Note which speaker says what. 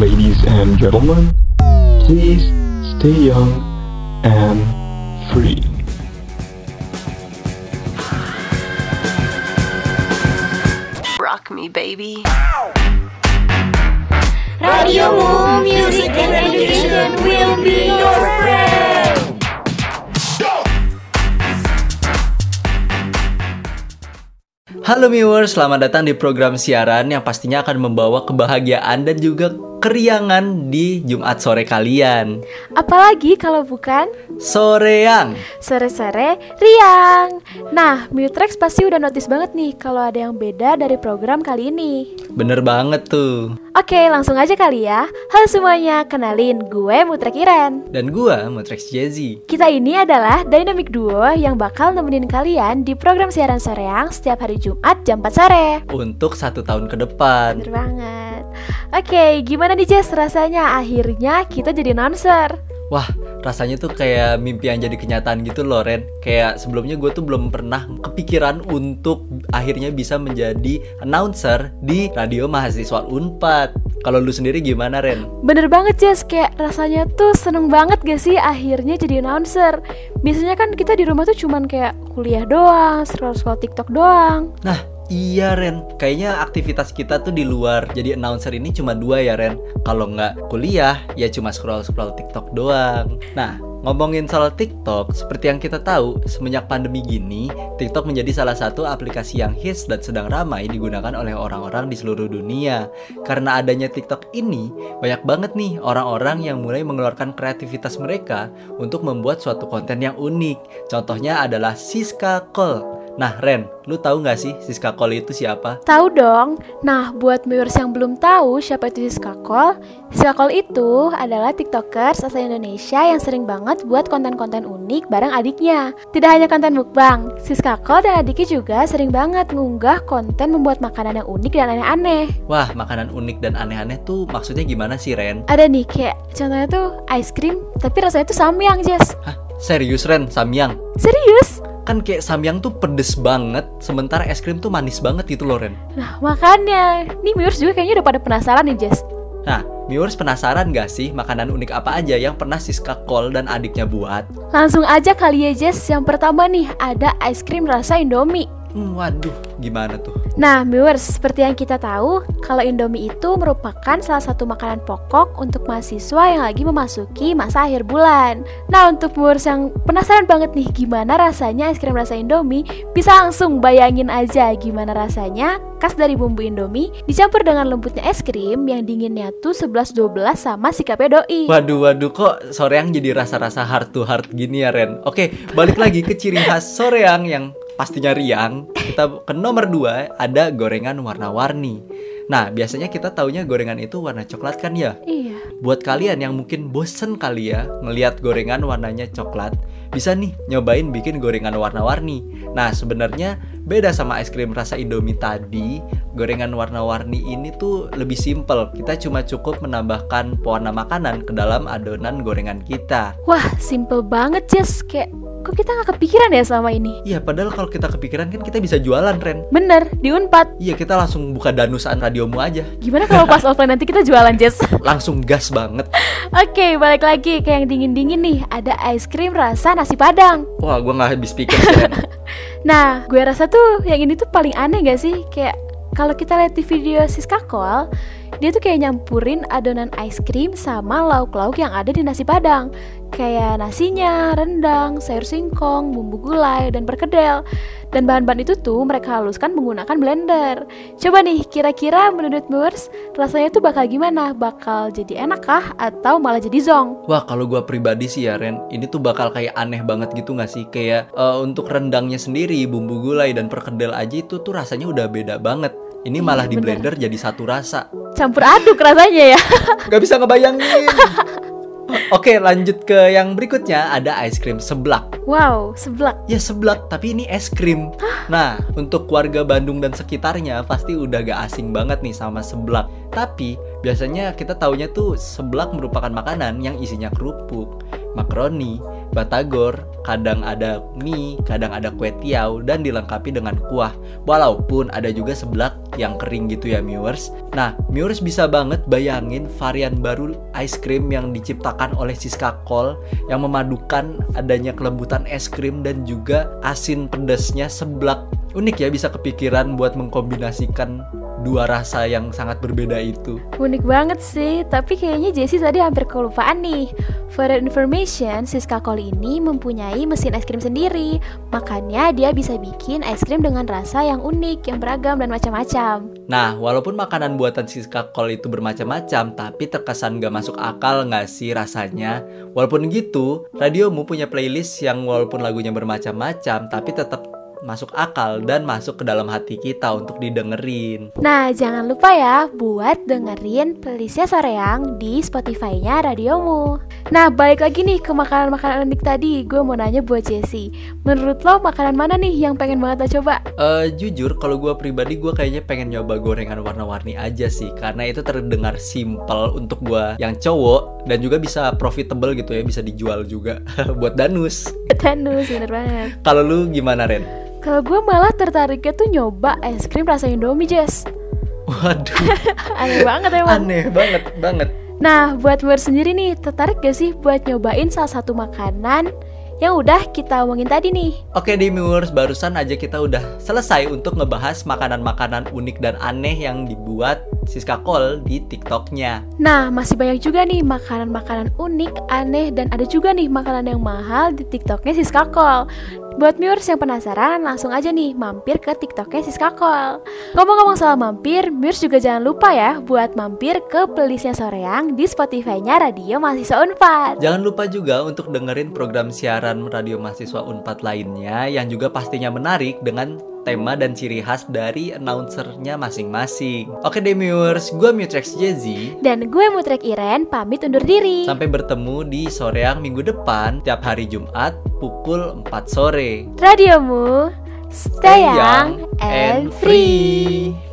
Speaker 1: Ladies and gentlemen, please stay young and free.
Speaker 2: Rock me, baby.
Speaker 3: Radio Moon Music and Education will be your friend.
Speaker 4: Halo viewers, selamat datang di program siaran yang pastinya akan membawa kebahagiaan dan juga keriangan di Jumat sore kalian.
Speaker 5: Apalagi kalau bukan
Speaker 4: Soreang.
Speaker 5: sore-sore riang. Nah, Mutrex pasti udah notice banget nih kalau ada yang beda dari program kali ini.
Speaker 4: Bener banget tuh.
Speaker 5: Oke, langsung aja kali ya. Halo semuanya, kenalin gue Mutrek Iren.
Speaker 4: Dan gua Mutrex Jazzy.
Speaker 5: Kita ini adalah dynamic duo yang bakal nemenin kalian di program siaran soreang setiap hari Jumat jam 4 sore.
Speaker 4: Untuk satu tahun ke depan.
Speaker 5: Bener banget. Oke, gimana nih Jess rasanya? Akhirnya kita jadi announcer?
Speaker 4: Wah, rasanya tuh kayak mimpi yang jadi kenyataan gitu loh Ren. Kayak sebelumnya gue tuh belum pernah kepikiran untuk akhirnya bisa menjadi announcer di radio mahasiswa Unpad. Kalau lu sendiri gimana Ren?
Speaker 5: Bener banget Jess, kayak rasanya tuh seneng banget gak sih akhirnya jadi announcer? Biasanya kan kita di rumah tuh cuman kayak kuliah doang, scroll-scroll tiktok doang.
Speaker 4: Nah, iya Ren. Kayaknya aktivitas kita tuh di luar jadi announcer ini cuma dua ya Ren. Kalau nggak kuliah, ya cuma scroll-scroll TikTok doang. Nah, ngomongin soal TikTok, seperti yang kita tahu, semenjak pandemi gini, TikTok menjadi salah satu aplikasi yang hits dan sedang ramai digunakan oleh orang-orang di seluruh dunia. Karena adanya TikTok ini, banyak banget nih orang-orang yang mulai mengeluarkan kreativitas mereka untuk membuat suatu konten yang unik. Contohnya adalah Siska Cole. Nah, Ren, lu tahu nggak sih Siska Cole itu siapa?
Speaker 5: Tahu dong. Nah, buat viewers yang belum tahu siapa itu Siska Kol, Siska Kol itu adalah tiktokers asal Indonesia yang sering banget buat konten-konten unik bareng adiknya. Tidak hanya konten mukbang, Siska Kol dan adiknya juga sering banget ngunggah konten membuat makanan yang unik dan aneh-aneh.
Speaker 4: Wah, makanan unik dan aneh-aneh tuh maksudnya gimana sih, Ren?
Speaker 5: Ada nih kayak contohnya tuh ice cream, tapi rasanya tuh samyang, Jess.
Speaker 4: Hah, serius Ren, Samyang?
Speaker 5: Serius?
Speaker 4: Kan kayak Samyang tuh pedes banget, sementara es krim tuh manis banget gitu loh, Ren.
Speaker 5: Nah, makanya. Nih viewers juga kayaknya udah pada penasaran nih, Jess.
Speaker 4: Nah, viewers penasaran gak sih makanan unik apa aja yang pernah Siska Cole dan adiknya buat?
Speaker 5: Langsung aja kali ya, Jess. Yang pertama nih, ada ice cream rasa Indomie.
Speaker 4: Hmm, waduh, gimana tuh?
Speaker 5: Nah, viewers, seperti yang kita tahu, kalau Indomie itu merupakan salah satu makanan pokok untuk mahasiswa yang lagi memasuki masa akhir bulan. Nah, untuk viewers yang penasaran banget nih gimana rasanya es krim rasa Indomie, bisa langsung bayangin aja gimana rasanya khas dari bumbu Indomie dicampur dengan lembutnya es krim yang dinginnya tuh 11-12 sama sikapnya doi.
Speaker 4: Waduh, waduh, kok soreang jadi rasa-rasa heart to heart gini ya, Ren? Oke, balik lagi ke ciri khas soreang yang pastinya riang. Kita ke nomor 2 ada gorengan warna-warni. Nah, biasanya kita taunya gorengan itu warna coklat kan ya?
Speaker 5: Iya.
Speaker 4: Buat kalian yang mungkin bosen kali ya ngelihat gorengan warnanya coklat, bisa nih nyobain bikin gorengan warna-warni. Nah, sebenarnya beda sama es krim rasa Indomie tadi, gorengan warna-warni ini tuh lebih simple. Kita cuma cukup menambahkan pewarna makanan ke dalam adonan gorengan kita.
Speaker 5: Wah, simple banget, Jess. Kayak kok kita nggak kepikiran ya selama ini?
Speaker 4: Iya, padahal kalau kita kepikiran kan kita bisa jualan, Ren.
Speaker 5: Bener, di Unpad.
Speaker 4: Iya, kita langsung buka danusaan radiomu aja.
Speaker 5: Gimana kalau pas offline nanti kita jualan, Jess?
Speaker 4: Langsung gas banget.
Speaker 5: Oke, balik lagi ke yang dingin-dingin nih. Ada es krim rasa nasi padang.
Speaker 4: Wah, gua nggak habis pikir Ren.
Speaker 5: Nah, gue rasa tuh yang ini tuh paling aneh gak sih? Kayak kalau kita lihat di video Siska Kol, dia tuh kayak nyampurin adonan es krim sama lauk-lauk yang ada di nasi padang. Kayak nasinya, rendang, sayur singkong, bumbu gulai, dan perkedel. Dan bahan-bahan itu tuh mereka haluskan menggunakan blender. Coba nih, kira-kira menurut viewers, rasanya tuh bakal gimana? Bakal jadi enak kah? Atau malah jadi zong?
Speaker 4: Wah kalau gua pribadi sih ya Ren Ini tuh bakal kayak aneh banget gitu gak sih Kayak eh, untuk rendangnya sendiri Bumbu gulai dan perkedel aja itu tuh rasanya udah beda banget Ini
Speaker 5: Iya,
Speaker 4: malah di
Speaker 5: bener.
Speaker 4: blender jadi satu rasa.
Speaker 5: Campur aduk rasanya ya.
Speaker 4: Gak bisa ngebayangin. Oke lanjut ke yang berikutnya. Ada es krim seblak.
Speaker 5: Wow, seblak.
Speaker 4: Ya seblak tapi ini es krim. Nah untuk warga Bandung dan sekitarnya Pasti udah gak asing banget nih sama seblak. Tapi biasanya kita taunya tuh seblak merupakan makanan yang isinya kerupuk Makaroni batagor, kadang ada mie, kadang ada kue tiaw, dan dilengkapi dengan kuah. Walaupun ada juga seblak yang kering gitu ya viewers. Nah, viewers bisa banget bayangin varian baru ice cream yang diciptakan oleh Siska Kol yang memadukan adanya kelembutan es krim dan juga asin pedasnya seblak. Unik ya bisa kepikiran buat mengkombinasikan dua rasa yang sangat berbeda itu.
Speaker 5: Unik banget sih, tapi kayaknya Jessie tadi hampir kelupaan nih. For information, Siska Kol ini mempunyai mesin es krim sendiri. Makanya dia bisa bikin es krim dengan rasa yang unik, yang beragam dan macam-macam.
Speaker 4: Nah, walaupun makanan buatan Siska Kol itu bermacam-macam, tapi terkesan gak masuk akal gak sih rasanya? Walaupun gitu, radiomu punya playlist yang walaupun lagunya bermacam-macam, tapi tetap masuk akal dan masuk ke dalam hati kita untuk didengerin.
Speaker 5: Nah, jangan lupa ya buat dengerin playlistnya Soreang di Spotify-nya radiomu. Nah, balik lagi nih ke makanan-makanan unik tadi. Gue mau nanya buat Jessie. Menurut lo makanan mana nih yang pengen banget lo coba?
Speaker 4: Eh, jujur, kalau gue pribadi gue kayaknya pengen nyoba gorengan warna-warni aja sih, karena itu terdengar simple untuk gue yang cowok dan juga bisa profitable gitu ya, bisa dijual juga buat danus.
Speaker 5: Danus, bener banget.
Speaker 4: Kalau lu gimana Ren?
Speaker 5: Kalau gue malah tertariknya tuh nyoba es krim rasa Indomie, Jess.
Speaker 4: Waduh,
Speaker 5: Aneh banget emang.
Speaker 4: aneh banget banget.
Speaker 5: Nah, buat gue sendiri nih, tertarik gak sih buat nyobain salah satu makanan yang udah kita omongin tadi nih?
Speaker 4: Oke Demiwers, barusan aja kita udah selesai untuk ngebahas makanan-makanan unik dan aneh yang dibuat Siska Kol di TikToknya.
Speaker 5: Nah, masih banyak juga nih makanan-makanan unik, aneh, dan ada juga nih makanan yang mahal di TikToknya Siska Kol. Buat viewers yang penasaran, langsung aja nih mampir ke TikToknya Siska Kol. Ngomong-ngomong soal mampir, viewers juga jangan lupa ya buat mampir ke playlistnya Soreang di Spotify-nya Radio Mahasiswa Unpad.
Speaker 4: Jangan lupa juga untuk dengerin program siaran Radio Mahasiswa Unpad lainnya yang juga pastinya menarik dengan tema dan ciri khas dari announcernya masing-masing. Oke Demiwers, gue Mutrex Jazzy.
Speaker 5: Dan gue Mutrek Iren, pamit undur diri.
Speaker 4: Sampai bertemu di soreang minggu depan tiap hari Jumat pukul 4 sore.
Speaker 5: Radiomu, stay young and free.